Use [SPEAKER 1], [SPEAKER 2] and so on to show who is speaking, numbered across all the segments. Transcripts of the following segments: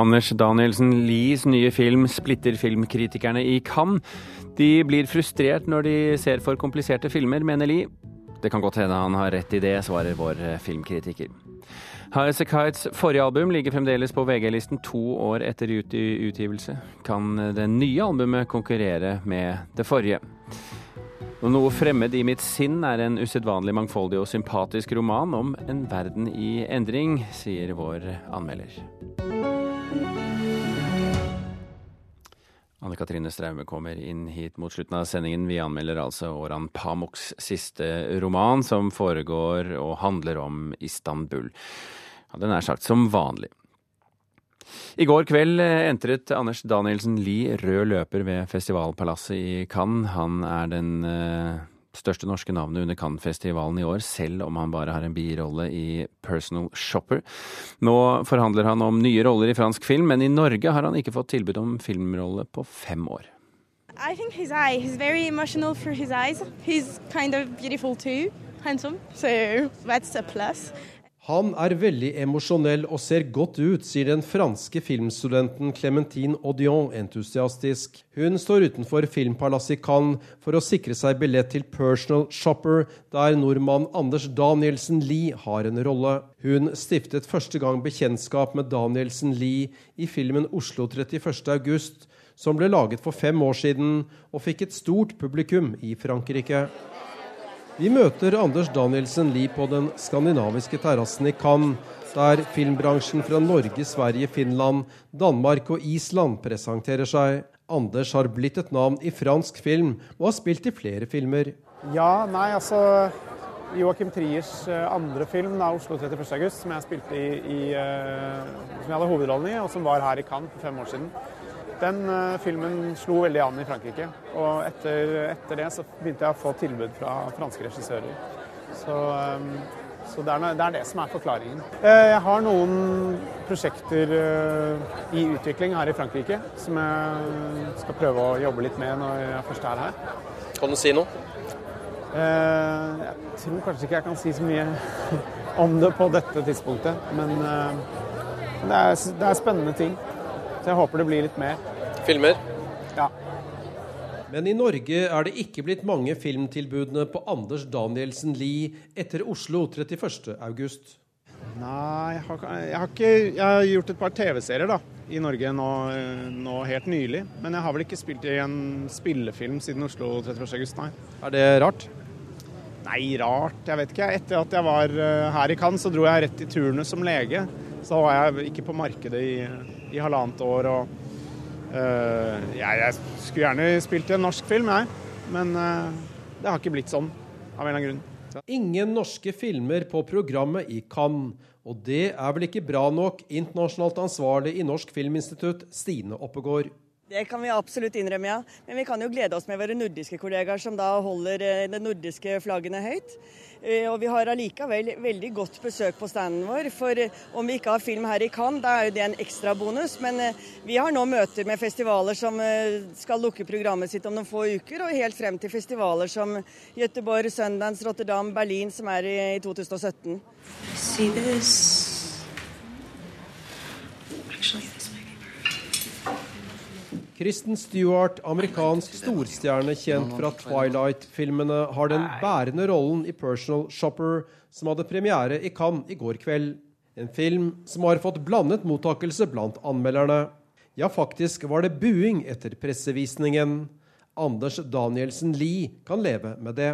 [SPEAKER 1] Anders Danielsen Lies nye film splitter filmkritikerne i Cannes. De blir frustrert når de ser for kompliserte filmer, mener Lie. Det kan godt hende han har rett i det, svarer vår filmkritiker. Highasakite's forrige album ligger fremdeles på VG-listen to år etter utgivelse. Kan det nye albumet konkurrere med det forrige? Noe fremmed i mitt sinn er en usedvanlig mangfoldig og sympatisk roman om en verden i endring, sier vår anmelder. Anne Katrine Straume kommer inn hit mot slutten av sendingen. Vi anmelder altså Oran Pamuks siste roman, som foregår og handler om Istanbul. Ja, den er sagt som vanlig. I går kveld entret Anders Danielsen Lie rød løper ved Festivalpalasset i Cannes. Han er den eh, største norske navnet under Cannes-festivalen i år, selv om han bare har en birolle i Personal Shopper. Nå forhandler han om nye roller i fransk film, men i Norge har han ikke fått tilbud om filmrolle på fem år.
[SPEAKER 2] I think his eye. He's very emotional for his eyes. He's kind of beautiful too, handsome. So that's a plus.
[SPEAKER 3] Han er veldig emosjonell og ser godt ut, sier den franske filmstudenten Clementine Audion entusiastisk. Hun står utenfor Filmpalasset i Cannes for å sikre seg billett til Personal Shopper, der nordmann Anders Danielsen Lie har en rolle. Hun stiftet første gang bekjentskap med Danielsen Lie i filmen Oslo 31. august, som ble laget for fem år siden og fikk et stort publikum i Frankrike. Vi møter Anders Danielsen Lie på den skandinaviske terrassen i Cannes, der filmbransjen fra Norge, Sverige, Finland, Danmark og Island presenterer seg. Anders har blitt et navn i fransk film, og har spilt i flere filmer.
[SPEAKER 4] Ja, nei, altså Joakim Triers eh, andre film, da, 'Oslo 31.8', som jeg spilte i, i uh, som jeg hadde hovedrollen i, og som var her i Cannes for fem år siden. Den uh, filmen slo veldig an i Frankrike. Og etter, etter, det så begynte jeg å få tilbud fra franske regissører. Så, um, så det, er, det, er, det som er forklaringen. Uh, jeg har noen prosjekter uh, i utvikling her i Frankrike som jeg skal prøve å jobbe litt med når jeg først er her.
[SPEAKER 5] Kan du si noe?
[SPEAKER 4] jeg tror kanskje ikke jeg kan si så mye om det på dette tidspunktet, men det er, det er spennende ting. Så jeg håper det blir litt mer.
[SPEAKER 5] Filmer?
[SPEAKER 4] Ja.
[SPEAKER 3] Men i Norge er det ikke blitt mange filmtilbudene på Anders Danielsen Lie etter Oslo 31.8.
[SPEAKER 4] Nei, jeg har, jeg har, ikke Jeg har gjort et par TV-serier da, i Norge nå, nå, helt nylig. Men jeg har vel ikke spilt i en spillefilm siden Oslo 31.8, nei.
[SPEAKER 3] Er det rart?
[SPEAKER 4] Nei, rart. Jeg vet ikke. Etter at jeg var eh, her i Cannes, så dro jeg rett i turnus som lege. Så var jeg ikke på markedet i, i halvannet år. og Uh, jeg, jeg, skulle gjerne spilt i en norsk film, jeg. Men uh, det har ikke blitt sånn, av en eller annen grunn.
[SPEAKER 3] Så. Ingen norske filmer på programmet i Cannes. Og det er vel ikke bra nok, internasjonalt ansvarlig i Norsk Filminstitutt, Stine Oppegård.
[SPEAKER 6] Det kan vi absolutt innrømme, ja. Men vi kan jo glede oss med våre nordiske kollegaer som da holder eh, de nordiske flaggene høyt. Eh, og vi har allikevel veldig godt besøk på standen vår. For eh, om vi ikke har film her i Cannes, da er jo det en ekstra bonus. Men vi har nå møter med festivaler som skal lukke programmet sitt om noen få uker, og helt frem til festivaler som Göteborg, Sundance, Rotterdam, Berlin, som er i 2017. See this?
[SPEAKER 3] Actually, Kristen Stewart, amerikansk storstjerne kjent fra Twilight-filmene, har den bærende rollen i Personal Shopper, som hadde premiere i Cannes i går kveld. En film som har fått blandet mottakelse blant anmelderne. Ja, faktisk var det buing etter pressevisningen. Anders Danielsen Lie kan leve med det.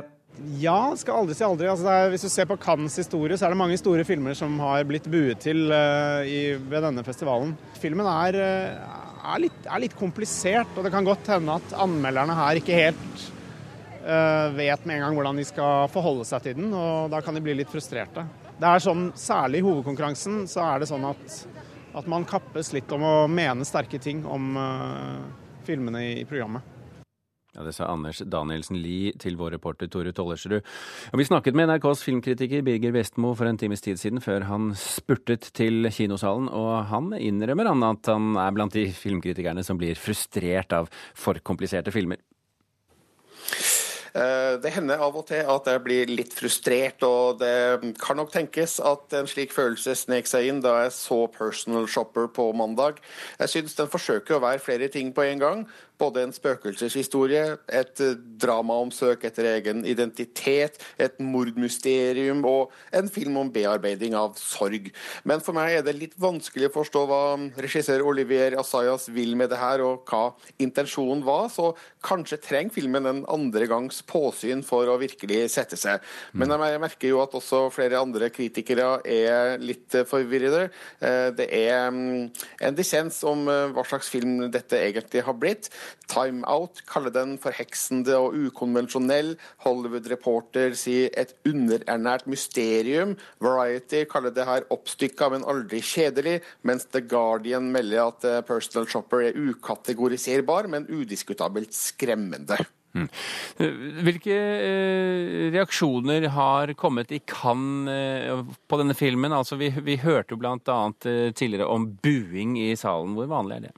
[SPEAKER 4] Ja, skal aldri si aldri. Altså er, hvis du ser på Cannes historie, så er det mange store filmer som har blitt buet til uh, i, ved denne festivalen. Filmen er, uh, er litt, er litt, komplisert, og det kan godt hende at anmelderne her ikke helt uh, vet med en gang hvordan de skal forholde seg til den, og da kan de bli litt frustrerte. Det er sånn, Særlig i hovedkonkurransen så er det sånn at, at man kappes litt om å mene sterke ting om uh, filmene i, i programmet.
[SPEAKER 1] Ja, Det sa Anders Danielsen Lie til vår reporter Tore Tollersrud. Vi snakket med NRKs filmkritiker Birger Vestmo for en times tid siden, før han spurtet til kinosalen. Og han innrømmer han at han er blant de filmkritikerne som blir frustrert av for kompliserte filmer.
[SPEAKER 5] Det hender av og til at jeg blir litt frustrert, og det kan nok tenkes at en slik følelse snek seg inn da jeg så Personal Shopper på mandag. Jeg syns den forsøker å være flere ting på en gang. Både en spøkelseshistorie, et drama om søk etter egen identitet, et mordmysterium og en film om bearbeiding av sorg. Men for meg er det litt vanskelig å forstå hva regissør Olivier Assayas vil med det her, og hva intensjonen var. Så kanskje trenger filmen en andre gangs påsyn for å virkelig sette seg. Men jeg merker jo at også flere andre kritikere er litt forvirrede. Eh, det er mm, en dissens om eh, hva slags film dette egentlig har blitt. Time Out kaller den forheksende og ukonvensjonell. Hollywood Reporter sier et underernært mysterium. Variety kaller det her oppstykka, men aldri kjedelig. Mens The Guardian melder at eh, Personal Shopper er ukategoriserbar, men udiskutabelt skremmende. Mm.
[SPEAKER 1] Hvilke eh, reaksjoner har kommet i Cannes eh, på denne filmen? Altså, vi, vi hørte bl.a. Eh, tidligere om buing i salen. Hvor vanlig er det?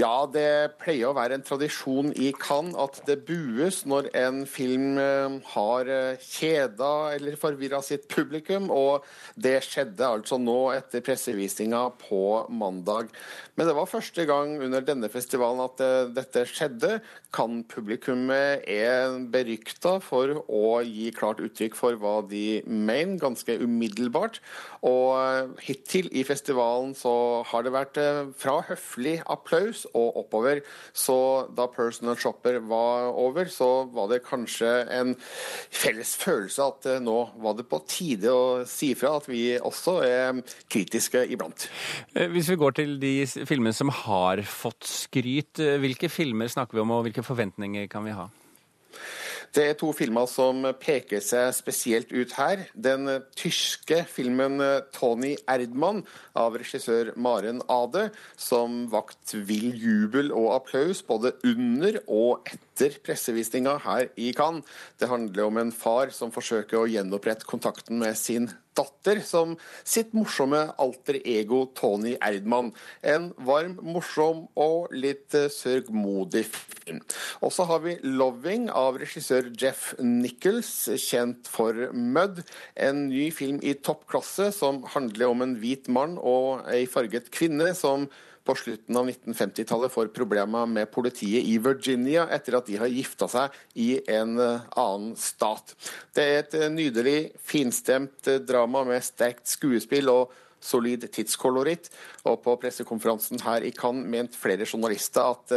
[SPEAKER 5] Ja, det pleier å være en tradisjon i Cannes at det bues når en film eh, har eh, kjeda eller forvirra sitt publikum, og det skjedde altså nå etter pressevisninga på mandag. Men det var første gang under denne festivalen at eh, dette skjedde. Cannes-publikummet er berykta for å gi klart uttrykk for hva de mener, ganske umiddelbart. Og hittil i festivalen så har det vært fra høflig applaus og oppover. Så da Personal Shopper var over, så var det kanskje en felles følelse at eh, nå var det på tide å si fra at vi også er kritiske iblant.
[SPEAKER 1] Eh, hvis vi går til de filmene som har fått skryt, eh, hvilke filmer snakker vi om, og hvilke forventninger kan vi ha?
[SPEAKER 5] Det er to filmer som peker seg spesielt ut her. Den tyske filmen 'Tony Erdmann' av regissør Maren Ade, som vakt vill jubel og applaus både under og etter pressevisninga her i Cannes. Det handler om en far som forsøker å gjenopprette kontakten med sin datter som sitt morsomme alter ego Tony Erdmann. En varm, morsom og litt eh, sørgmodig film. Og så har vi 'Loving' av regissør Jeff Nichols, kjent for 'Mud'. En ny film i toppklasse som handler om en hvit mann og ei farget kvinne som på slutten av 1950-tallet får problemer med politiet i Virginia etter at de har gifta seg i en eh, annen stat. Det er et eh, nydelig, finstemt eh, drama med sterkt skuespill og solid tidskoloritt. Og på pressekonferansen her i Cannes mente flere journalister at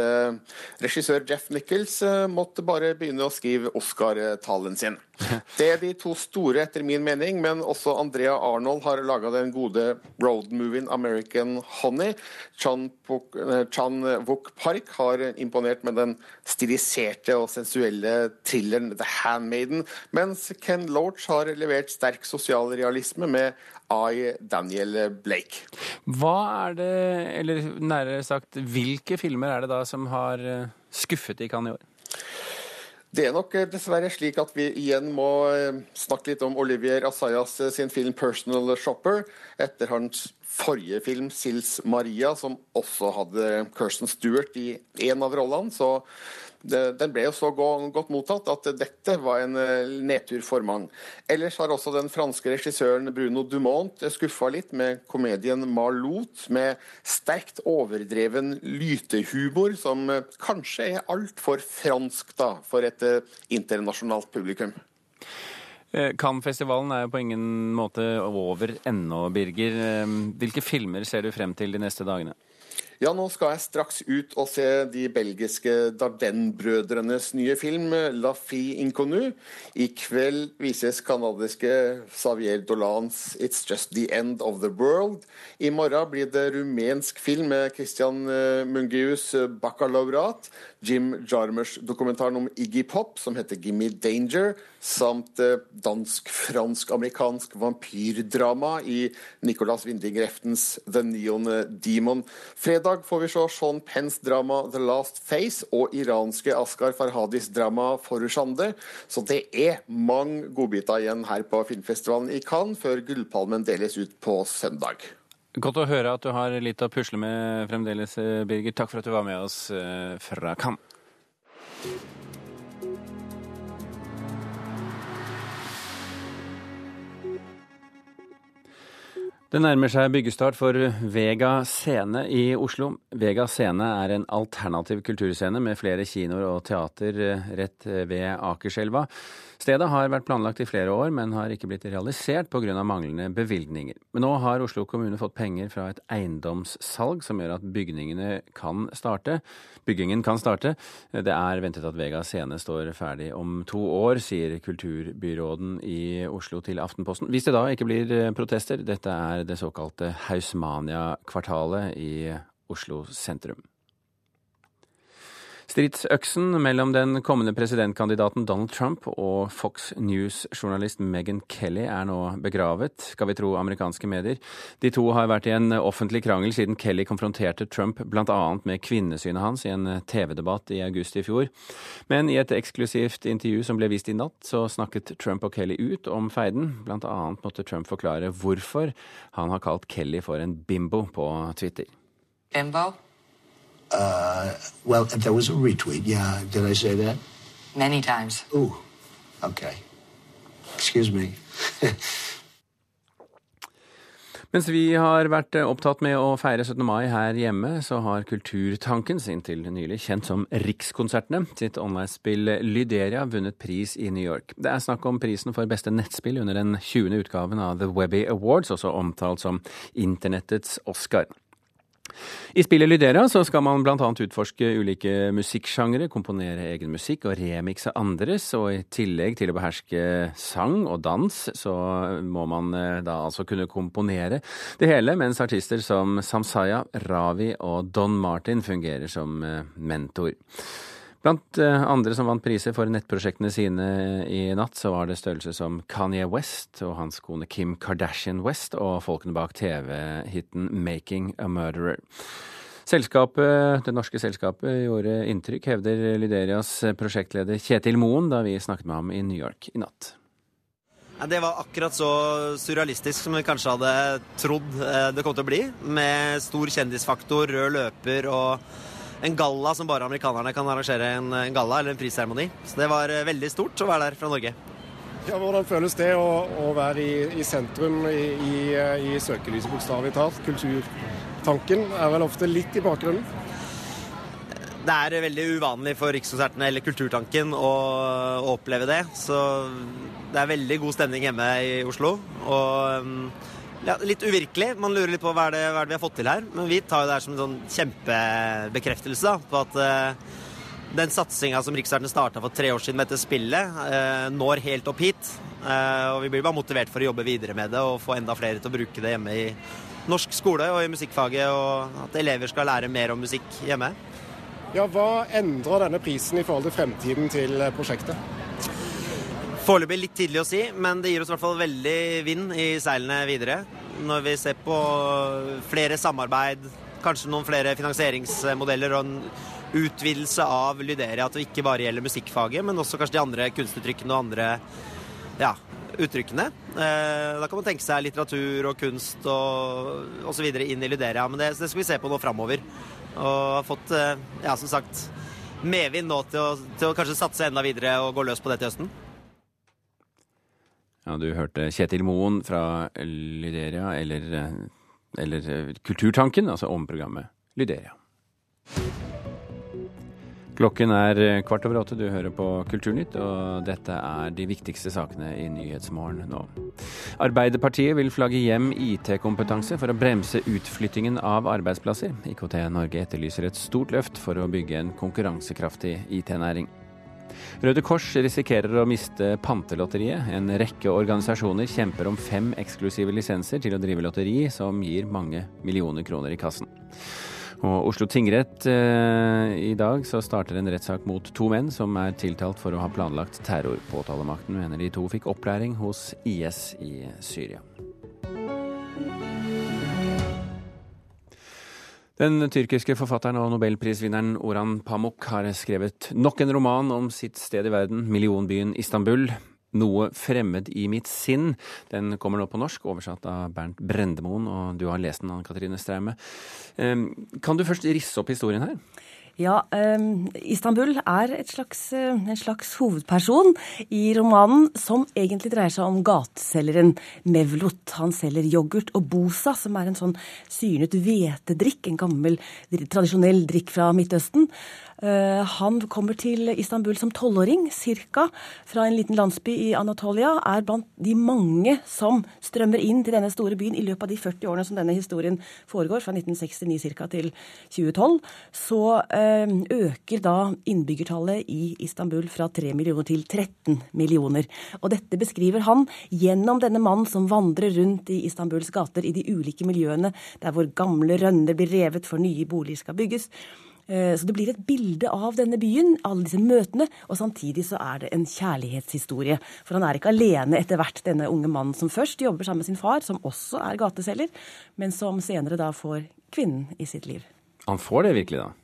[SPEAKER 5] regissør Jeff Nichols måtte bare begynne å skrive Oscar-talen sin. Det er de to store, etter min mening, men også Andrea Arnold har laga den gode road-movien American Honey. Chan, Puk, uh, Chan Wook Park har imponert med den stiliserte og sensuelle thrilleren The Handmaiden, mens Ken Loach har levert sterk sosialrealisme med I, Daniel Blake.
[SPEAKER 1] Hva er det, eller nærere sagt, hvilke filmer er det da som har eh, skuffet i Cannes i år?
[SPEAKER 5] Det er nok eh, dessverre slik at vi igjen må eh, snakke litt om Olivier Assayas sin film 'Personal Shopper', etter hans forrige film 'Sils Maria', som også hadde Kirsten Stewart i en av rollene. Så den ble jo så godt mottatt at dette var en eh, nedtur for mange. Ellers har også den franske regissøren Bruno Dumont skuffa litt med komedien 'Marlot', med sterkt overdreven lytehumor, som eh, kanskje er altfor fransk da, for et eh, internasjonalt publikum.
[SPEAKER 1] Cannes-festivalen er jo på ingen måte over ennå, Birger. Hvilke filmer ser du frem til de neste dagene?
[SPEAKER 5] Ja, nå skal jeg straks ut og se de belgiske Dardenne-brødrenes nye film 'La Fille inconnue'. I kveld vises canadiske Xavier Dolans 'It's Just The End of the World'. I morgen blir det rumensk film med Christian eh, Mungius eh, baccalaureat. Jim Jarmers dokumentaren om Iggy Pop som heter 'Gimme Danger', samt eh, dansk-fransk-amerikansk vampyrdrama i Nicolas Winding Reftens 'The Neon Demon'. Fredag får vi se Sean Penns drama 'The Last Face' og iranske Askar Farhadis drama 'Forushande'. Så det er mange godbiter igjen her på filmfestivalen i Cannes før Gullpalmen deles ut på søndag.
[SPEAKER 1] Godt å høre at du har litt å pusle med fremdeles, eh, Birger. Takk for at du var med oss eh, fra Cannes. Det nærmer seg byggestart for Vega scene i Oslo. Vega scene er en alternativ kulturscene med flere kinoer og teater eh, rett ved Akerselva. Stedet har vært planlagt i flere år, men har ikke blitt realisert pga. manglende bevilgninger. Men nå har Oslo kommune fått penger fra et eiendomssalg som gjør at bygningene kan starte. Byggingen kan starte. Det er ventet at Vega scene står ferdig om to år, sier kulturbyråden i Oslo til Aftenposten. Hvis det da ikke blir protester, dette er det såkalte Hausmania-kvartalet i Oslo sentrum. Stridsøksen mellom den kommende presidentkandidaten Donald Trump og Fox News-journalist Meghan Kelly er nå begravet, skal vi tro amerikanske medier. De to har vært i en offentlig krangel siden Kelly konfronterte Trump bl.a. med kvinnesynet hans i en TV-debatt i august i fjor. Men i et eksklusivt intervju som ble vist i natt, så snakket Trump og Kelly ut om feiden. Annet måtte Trump forklare hvorfor han har kalt Kelly for en bimbo på Twitter.
[SPEAKER 7] Bimbo?
[SPEAKER 8] Uh, well, there was a retweet. Yeah, did I say that?
[SPEAKER 7] Many times.
[SPEAKER 8] Ooh, okay. Excuse me.
[SPEAKER 1] Mens vi har vært opptatt med å feire 17. mai her hjemme, så har Kulturtankens inntil nylig kjent som Rikskonsertene sitt online-spill Lyderia vunnet pris i New York. Det er snakk om prisen for beste nettspill under den 20. utgaven av The Webby Awards, også omtalt som internettets Oscar. I spillet Lydera så skal man bl.a. utforske ulike musikksjangre, komponere egen musikk og remikse andres, og i tillegg til å beherske sang og dans, så må man eh, da altså kunne komponere det hele, mens artister som Samsaya, Ravi og Don Martin fungerer som eh, mentor. Blant eh, andre som vant priser for nettprosjektene sine i natt, så var det størrelse som Kanye West og hans kone Kim Kardashian West og folkene bak TV-hiten Making a Murderer. Selskapet, Det norske selskapet gjorde inntrykk, hevder Lyderias prosjektleder Kjetil Moen da vi snakket med ham i New York i natt.
[SPEAKER 9] Det var akkurat så surrealistisk som vi kanskje hadde trodd eh, det kom til å bli. Med stor kjendisfaktor, rød løper og en galla som bare amerikanerne kan arrangere en, en galla eller en prisseremoni. Så det var eh, veldig stort å være der fra Norge.
[SPEAKER 4] Ja, Hvordan føles det å, å være i, i, sentrum, i, i, i søkelyset bokstavelig talt? Kulturtanken er vel ofte litt i bakgrunnen?
[SPEAKER 9] Det er veldig uvanlig for Rikskonsertene eller Kulturtanken å, å oppleve det. Så det er veldig god stemning hjemme i Oslo. Og mm, ja, litt uvirkelig. Man lurer litt på hva er, det, hva er det vi har fått til her. Men vi tar jo det her som en sånn kjempebekreftelse da, på at uh, den satsinga som Riksarten starta for tre år siden med dette spillet, uh, når helt opp hit. Uh, og vi blir bare motivert for å jobbe videre med det og få enda flere til å bruke det hjemme i norsk skole og i musikkfaget, og at elever skal lære mer om musikk hjemme.
[SPEAKER 4] Ja, Hva endrer denne prisen i forhold til fremtiden til prosjektet?
[SPEAKER 9] Foreløpig litt tidlig å si, men det gir oss i hvert fall veldig vind i seilene videre. Når vi ser på flere samarbeid, kanskje noen flere finansieringsmodeller og en utvidelse av Lyderia, at det ikke bare gjelder musikkfaget, men også kanskje de andre kunstuttrykkene og andre ja, uttrykkene. Eh, da kan man tenke seg litteratur og kunst og osv. inn i Lyderia, men det, det, skal vi se på nå framover. Og har fått, eh, ja, som sagt, medvind nå til å, til å kanskje satse enda videre og gå løs på det til høsten.
[SPEAKER 1] Ja, du hørte Kjetil Moen fra Lyderia, eller, eller Kulturtanken, altså om programmet Lyderia. Klokken er kvart over åtte, du hører på Kulturnytt, og dette er de viktigste sakene i Nyhetsmorgen nå. Arbeiderpartiet vil flagge hjem IT-kompetanse for å bremse utflyttingen av arbeidsplasser. IKT Norge etterlyser et stort løft for å bygge en konkurransekraftig IT-næring. Røde Kors risikerer å miste Pantelotteriet. En rekke organisasjoner kjemper om fem eksklusive lisenser til å drive lotteri, som gir mange millioner kroner i kassen. Og Oslo tingrett eh, i dag så starter en rettssak mot to menn som er tiltalt for å ha planlagt terror. Påtalemakten mener de to fikk opplæring hos IS i Syria. Den tyrkiske forfatteren og nobelprisvinneren Oran Pamuk har skrevet nok en roman om sitt sted i verden, millionbyen Istanbul. 'Noe fremmed i mitt sinn'. Den kommer nå på norsk, oversatt av Bernt Brendemoen, og du har lest den, Anne Katrine Straume. Kan du først risse opp historien her?
[SPEAKER 10] Ja, um, Istanbul er slags, uh, en slags hovedperson i romanen som egentlig dreier seg om gateselgeren Mevlut. Han selger yoghurt og bosa, som er en sånn syrnet hvetedrikk, en gammel tradisjonell drikk fra Midtøsten. Uh, han kommer til Istanbul som tolvåring, ca. Fra en liten landsby i Anatolia. Er blant de mange som strømmer inn til denne store byen i løpet av de 40 årene som denne historien foregår, fra 1969 ca. til 2012. Så uh, øker da innbyggertallet i Istanbul fra 3 millioner til 13 millioner. Og dette beskriver han gjennom denne mannen som vandrer rundt i Istanbuls gater i de ulike miljøene, der hvor gamle rønner blir revet for nye boliger skal bygges. Eh, så det blir et bilde av denne byen, alle disse møtene, og samtidig så er det en kjærlighetshistorie. For han er ikke alene etter hvert, denne unge mannen som først jobber sammen med sin far, som også er gateselger, men som senere da får kvinnen i sitt liv.
[SPEAKER 1] Han får det virkelig, da?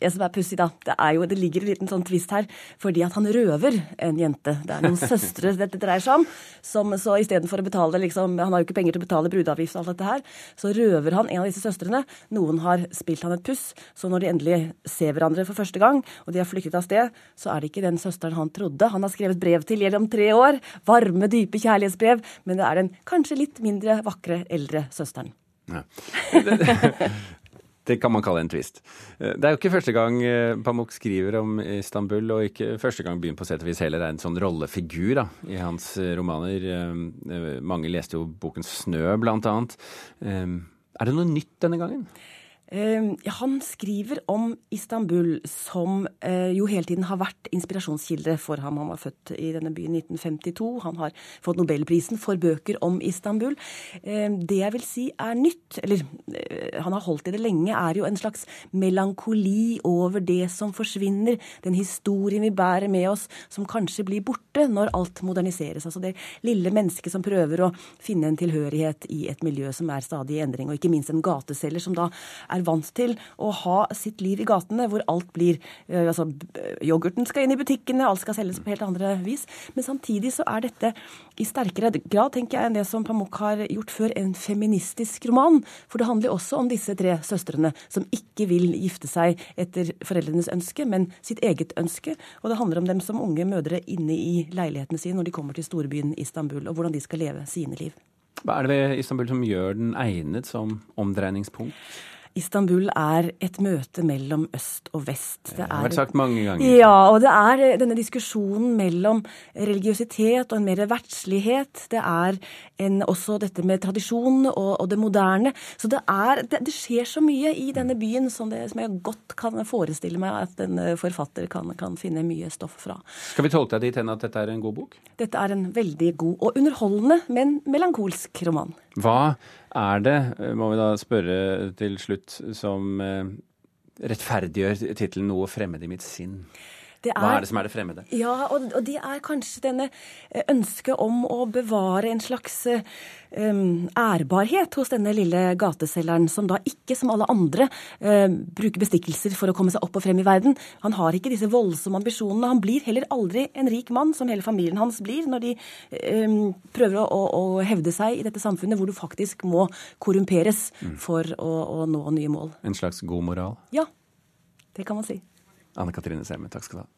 [SPEAKER 10] Det som er pussig, da, det er jo, det ligger en liten sånn twist her, fordi at han røver en jente. Det er noen søstre dette dreier seg om. Som, så istedenfor å betale liksom, Han har jo ikke penger til å betale brudeavgift og alt dette her. Så røver han en av disse søstrene. Noen har spilt han et puss. Så når de endelig ser hverandre for første gang, og de har flyktet av sted, så er det ikke den søsteren han trodde han har skrevet brev til gjennom tre år. Varme, dype kjærlighetsbrev. Men det er den kanskje litt mindre vakre, eldre søsteren. Ja.
[SPEAKER 1] Det kan man kalle en twist. Eh, det er jo ikke første gang eh, Pamuk skriver om Istanbul, og ikke første gang byen på sett og vis heller er en sånn rollefigur da, i hans eh, romaner. Mange leste jo boken 'Snø', blant annet. Er det noe nytt denne gangen?
[SPEAKER 10] Ehm, han skriver om Istanbul som eh, jo hele tiden har vært inspirasjonskilde for ham. Han var født i denne byen i 1952. Han har fått nobelprisen for bøker om Istanbul. Ehm, det jeg vil si er nytt, eller eh, han har holdt i det lenge, er jo en slags melankoli over det som forsvinner. Den historien vi bærer med oss som kanskje blir borte når alt moderniseres. Altså det lille mennesket som prøver å finne en tilhørighet i et miljø som er stadig i endring, og ikke minst en gateselger som da er vant til å ha sitt liv i gatene, hvor alt blir eh, altså, Yoghurten skal inn i butikkene, alt skal selges på helt andre vis. Men samtidig så er dette i sterkere grad, tenker jeg, enn det som Pamuk har gjort før, en feministisk roman. For det handler også om disse tre søstrene som ikke vil gifte seg etter foreldrenes ønske, men sitt eget ønske. Og det handler om dem som unge mødre inne i leilighetene sine når de kommer til storbyen Istanbul, og hvordan de skal leve sine liv.
[SPEAKER 1] Hva er det ved Istanbul som gjør den egnet som omdreiningspunkt?
[SPEAKER 10] Istanbul er et møte mellom øst og vest.
[SPEAKER 1] Det, har vært sagt mange ganger.
[SPEAKER 10] Ja, og det er denne diskusjonen mellom religiøsitet og en mer verdslighet. Det er en, også dette med tradisjon og, og, det moderne. Så det, er, det, det, skjer så mye i denne byen som, det, som, jeg godt kan forestille meg at en forfatter kan, kan finne mye stoff fra.
[SPEAKER 1] Skal vi tolke deg dit hen at dette er en god bok?
[SPEAKER 10] Dette er en veldig god og underholdende, men melankolsk roman.
[SPEAKER 1] Hva er det, må vi da spørre til slutt, som eh, rettferdiggjør tittelen 'Noe fremmed i mitt sinn'? Er, Hva er det som er det fremmede?
[SPEAKER 10] Ja, og, og det er kanskje denne eh, ønsket om å bevare en slags um, ærbarhet hos denne lille gateselgeren, som da ikke, som alle andre, uh, bruker bestikkelser for å komme seg opp og frem i verden. Han har ikke disse voldsomme ambisjonene. Han blir heller aldri en rik mann, som hele familien hans blir, når de um, prøver å, å, hevde seg i dette samfunnet hvor du faktisk må korrumperes mm. for å, å nå nye mål.
[SPEAKER 1] En slags god moral?
[SPEAKER 10] Ja, det kan man si.
[SPEAKER 1] Anne Katrine Semme, takk skal du ha.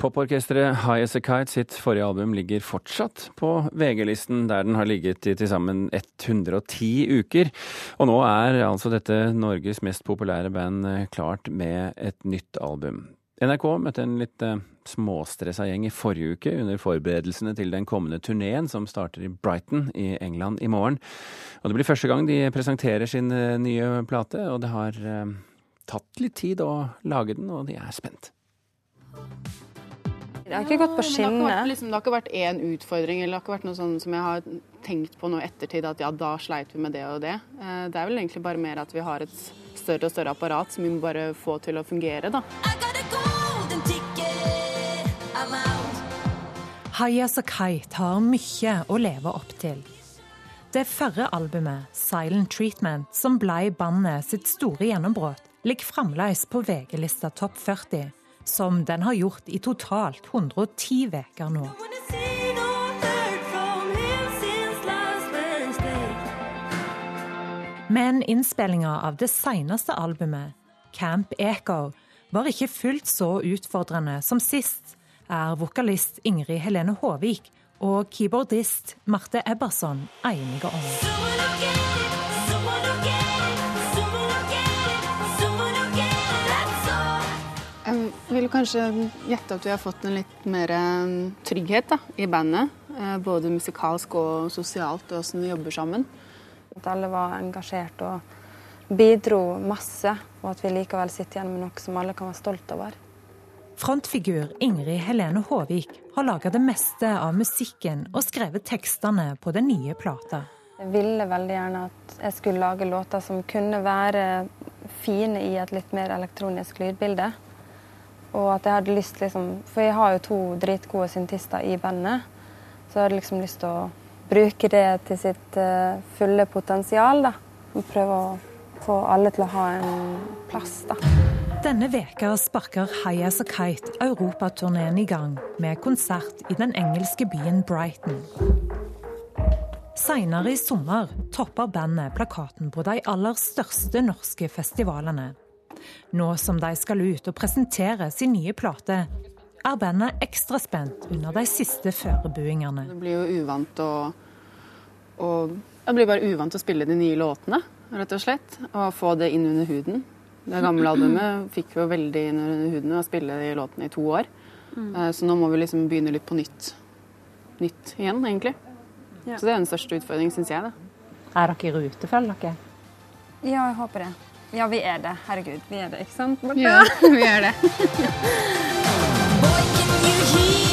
[SPEAKER 1] Poporkesteret High As A Kite sitt forrige album ligger fortsatt på VG-listen, der den har ligget i til sammen 110 uker. Og nå er altså dette Norges mest populære band klart med et nytt album. NRK møtte en litt eh, småstressa gjeng i forrige uke under forberedelsene til den kommende turneen som starter i Brighton i England i morgen. Og det blir første gang de presenterer sin eh, nye plate, og det har eh, tatt litt tid å lage den, og de er spent.
[SPEAKER 11] Det har ikke gått på skinner. Det, liksom, det, har ikke vært én utfordring eller det har ikke vært noe sånn som jeg har tenkt på nå ettertid at ja, da sleit vi med det og det. Det er vel egentlig bare mer at vi har et større og større apparat som vi må bare få til å fungere, da.
[SPEAKER 12] Hayas og Kite har mye å leve opp til. Det førre albumet, 'Silent Treatment', som ble bandet sitt store gjennombrudd, ligger fremdeles på VG-lista Topp 40, som den har gjort i totalt 110 uker nå. Men innspillinga av det seneste albumet, Camp Echo, var ikke fullt så utfordrende som sist, er vokalist Ingrid Helene Håvik og keyboardist Marte Ebberson enige om.
[SPEAKER 11] Jeg vil kanskje gjette at vi har fått en litt mer um, trygghet da, i bandet. Eh, både musikalsk og sosialt, og hvordan vi jobber sammen.
[SPEAKER 13] At alle var engasjert og bidro masse, og at vi likevel sitter igjen med noe som alle kan være stolt over.
[SPEAKER 12] Frontfigur Ingrid Helene Håvik har laga det meste av musikken og skrevet tekstene på den nye plata.
[SPEAKER 13] Jeg ville veldig gjerne at jeg skulle lage låter som kunne være fine i et litt mer elektronisk lydbilde. Og at jeg hadde lyst liksom For jeg har jo to dritgode syntister i bandet. Så jeg hadde liksom lyst til å bruke det til sitt uh, fulle potensial, da. Og prøve å få alle til å ha en plass, da.
[SPEAKER 12] Denne veka sparker High As A Kite europaturneen i gang med konsert i den engelske byen Brighton. Seinere i sommer topper bandet plakaten på de aller største norske festivalene. Nå som de skal ut og presentere sin nye plate, er bandet ekstra spent under de siste førebuingene.
[SPEAKER 11] Det blir jo uvant å, å Det blir bare uvant å spille de nye låtene, rett og slett. Og få det inn under huden. Det gamle albumet fikk jo veldig inn under huden å spille de låtene i to år. Mm. Eh, så nå må vi liksom begynne litt på nytt, nytt igjen, egentlig. Ja. Så det er den største utfordringen, syns jeg. Da.
[SPEAKER 12] Er dere i rute, føler dere?
[SPEAKER 13] Ja, jeg håper det. Ja, vi er det. Herregud, vi er det, ikke sant?
[SPEAKER 11] Ja, vi er det.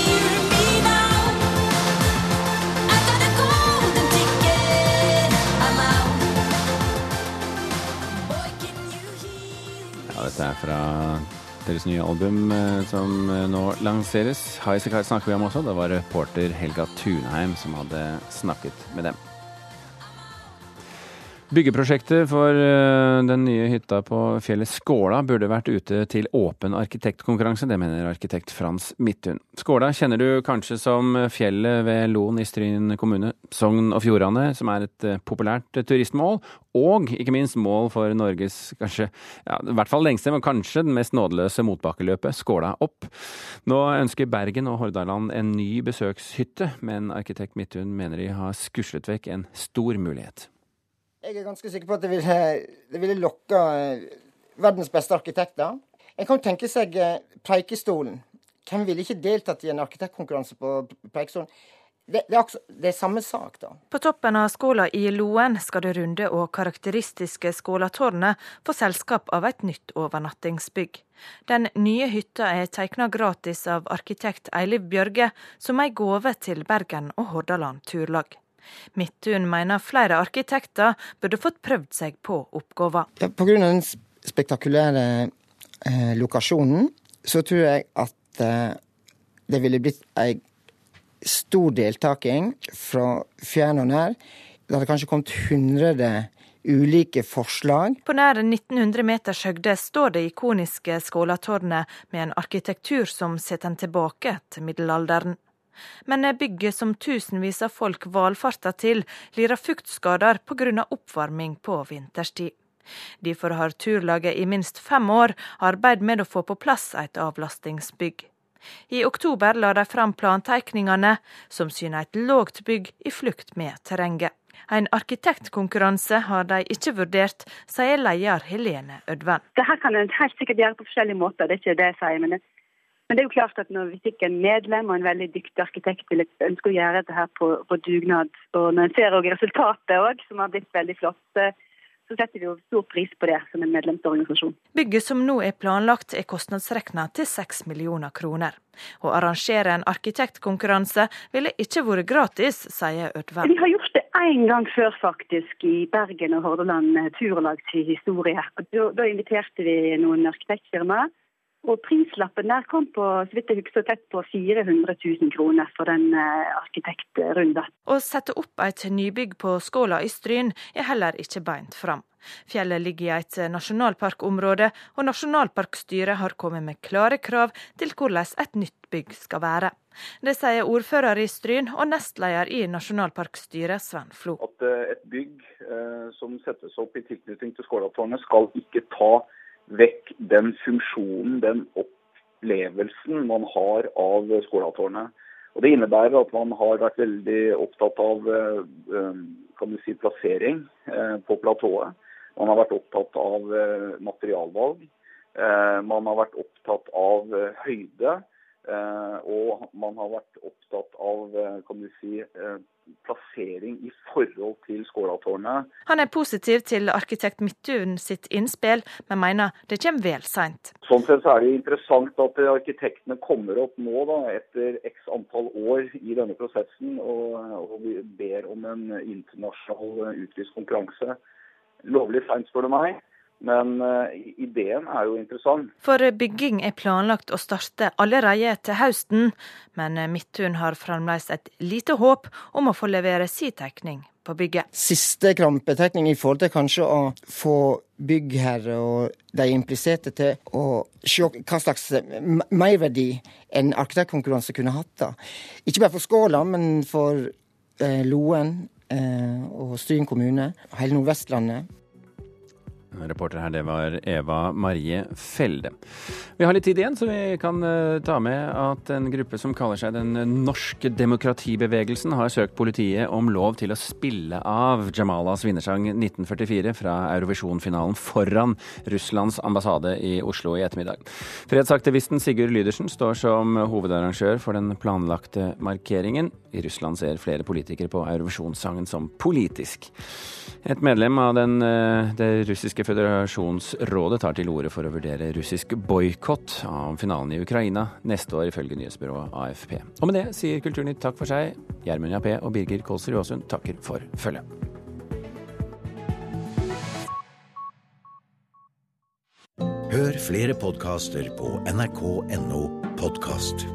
[SPEAKER 1] dette er fra deres nye album eh, som eh, nå lanseres. Highasakite snakker vi om også. Det var reporter Helga Tunheim som hadde snakket med dem. Byggeprosjektet for eh, den nye hytta på fjellet Skåla burde vært ute til åpen arkitektkonkurranse. Det mener arkitekt Frans Midthun. Skåla kjenner du kanskje som fjellet ved Loen i Stryn kommune, Sogn og Fjordane, som er et eh, populært turistmål. Og ikke minst mål for Norges kanskje, ja, i hvert fall lengste, men kanskje den mest nådeløse motbakkeløpet, Skåla opp. Nå ønsker Bergen og Hordaland en ny besøkshytte, men arkitekt Midthun mener de har skuslet vekk en stor mulighet.
[SPEAKER 14] Jeg er ganske sikker på at det ville, det ville lokka eh, verdens beste arkitekter. En kan tenke seg eh, Preikestolen. Hvem ville ikke deltatt i en arkitektkonkurranse på Preikestolen? Det, det, er også, det, er samme sak, da.
[SPEAKER 15] På toppen av skolen i Loen skal det runde og karakteristiske skoletårnet få selskap av et nytt overnattingsbygg. Den nye hytta er tegna gratis av arkitekt Eiliv Bjørge som ei gave til Bergen og Hordaland Turlag. Midthun mener flere arkitekter burde fått prøvd seg på oppgaven.
[SPEAKER 14] Ja, Pga. den spektakulære eh, lokasjonen, så tror jeg at eh, det ville blitt ei stor deltaking fra fjern og nær. Det hadde kanskje kommet 100 ulike forslag.
[SPEAKER 15] På nær 1900 meters høgde står det ikoniske Skålatårnet med en arkitektur som setter en tilbake til middelalderen. Men bygget som tusenvis av folk valfarter til, lider fuktskader pga. oppvarming på vinterstid. Derfor har turlaget i minst fem år arbeidet med å få på plass et avlastingsbygg. I oktober la de fram plantegningene, som syner et lågt bygg i flukt med terrenget. En arkitektkonkurranse har de ikke vurdert, sier leder Helene Ødven.
[SPEAKER 16] Dette kan en helt sikkert gjøre på forskjellige måter, det er ikke det jeg sier. men men det er jo klart at når vi fikk en medlem og en veldig dyktig arkitekt vil ønske å gjøre dette her på, på dugnad, og når en ser resultatet òg, som har blitt veldig flott, så setter vi jo stor pris på det som en medlemsorganisasjon.
[SPEAKER 15] Bygget som nå er planlagt er kostnadsregna til 6 millioner kroner. Å arrangere en arkitektkonkurranse ville ikke vært gratis, sier Ødven.
[SPEAKER 16] Vi har gjort det én gang før, faktisk, i Bergen og Hordaland turlag til historie. Da, da inviterte vi noen arkitektfirmaer Og prislappen der kom på så vidt jeg husker, tett på 400 000 kroner for den eh, arkitektrunden.
[SPEAKER 15] Å sette opp et nybygg på Skåla i Stryn er heller ikke beint fram. Fjellet ligger i et nasjonalparkområde, og nasjonalparkstyret har kommet med klare krav til hvordan et nytt bygg skal være. Det sier ordfører i Stryn og nestleder i nasjonalparkstyret, Sven Flo.
[SPEAKER 17] At eh, et bygg eh, som settes opp i tilknytning til Skålatårnet skal ikke ta vekk den funksjonen, den opplevelsen man har av Skålatårnet. Og Det innebærer at man har vært veldig opptatt av eh, eh, kan du si, plassering på platået. Man har vært opptatt av eh, materialvalg. Eh, man har vært opptatt av eh, høyde. Og man har vært opptatt av kan du si, plassering i forhold til Skålatårnet.
[SPEAKER 15] Han er positiv til arkitekt Midtun sitt innspill, men mener det kommer vel seint.
[SPEAKER 17] Sånn sett så er det interessant at arkitektene kommer opp nå, da, etter x antall år i denne prosessen, og, og ber om en internasjonal utlyst konkurranse. Lovlig seint, spør du meg. Men uh, ideen er jo interessant.
[SPEAKER 15] For bygging er planlagt å starte allerede til høsten, men Midtun har fremdeles et lite håp om å få levere sin tegning på bygget.
[SPEAKER 14] Siste krampetegning i forhold til kanskje å få byggherre og de impliserte til å se hva slags merverdi en arkitektkonkurranse kunne hatt. da. Ikke bare for Skåla, men for eh, Loen eh, og Stryn kommune, hele Nordvestlandet.
[SPEAKER 1] Reporter her, det var Eva Marie Felde. Vi har litt tid igjen, så vi kan uh, ta med at en gruppe som kaller seg Den norske demokratibevegelsen, har søkt politiet om lov til å spille av Jamalas vinnersang 1944 fra Eurovision-finalen foran Russlands ambassade i Oslo i ettermiddag. Fredsaktivisten Sigurd Lydersen står som hovedarrangør for den planlagte markeringen. I Russland ser flere politikere på Eurovisjonssangen som politisk. Et medlem av den, uh, det russiske føderasjonsrådet tar til orde for å vurdere russisk boikott av finalen i Ukraina neste år, ifølge nyhetsbyrået AFP. Og med det sier Kulturnytt takk for seg. Gjermund Jappé og Birger Kolsrud Aasund takker for følget.
[SPEAKER 18] Hør flere podkaster på nrk.no podkast.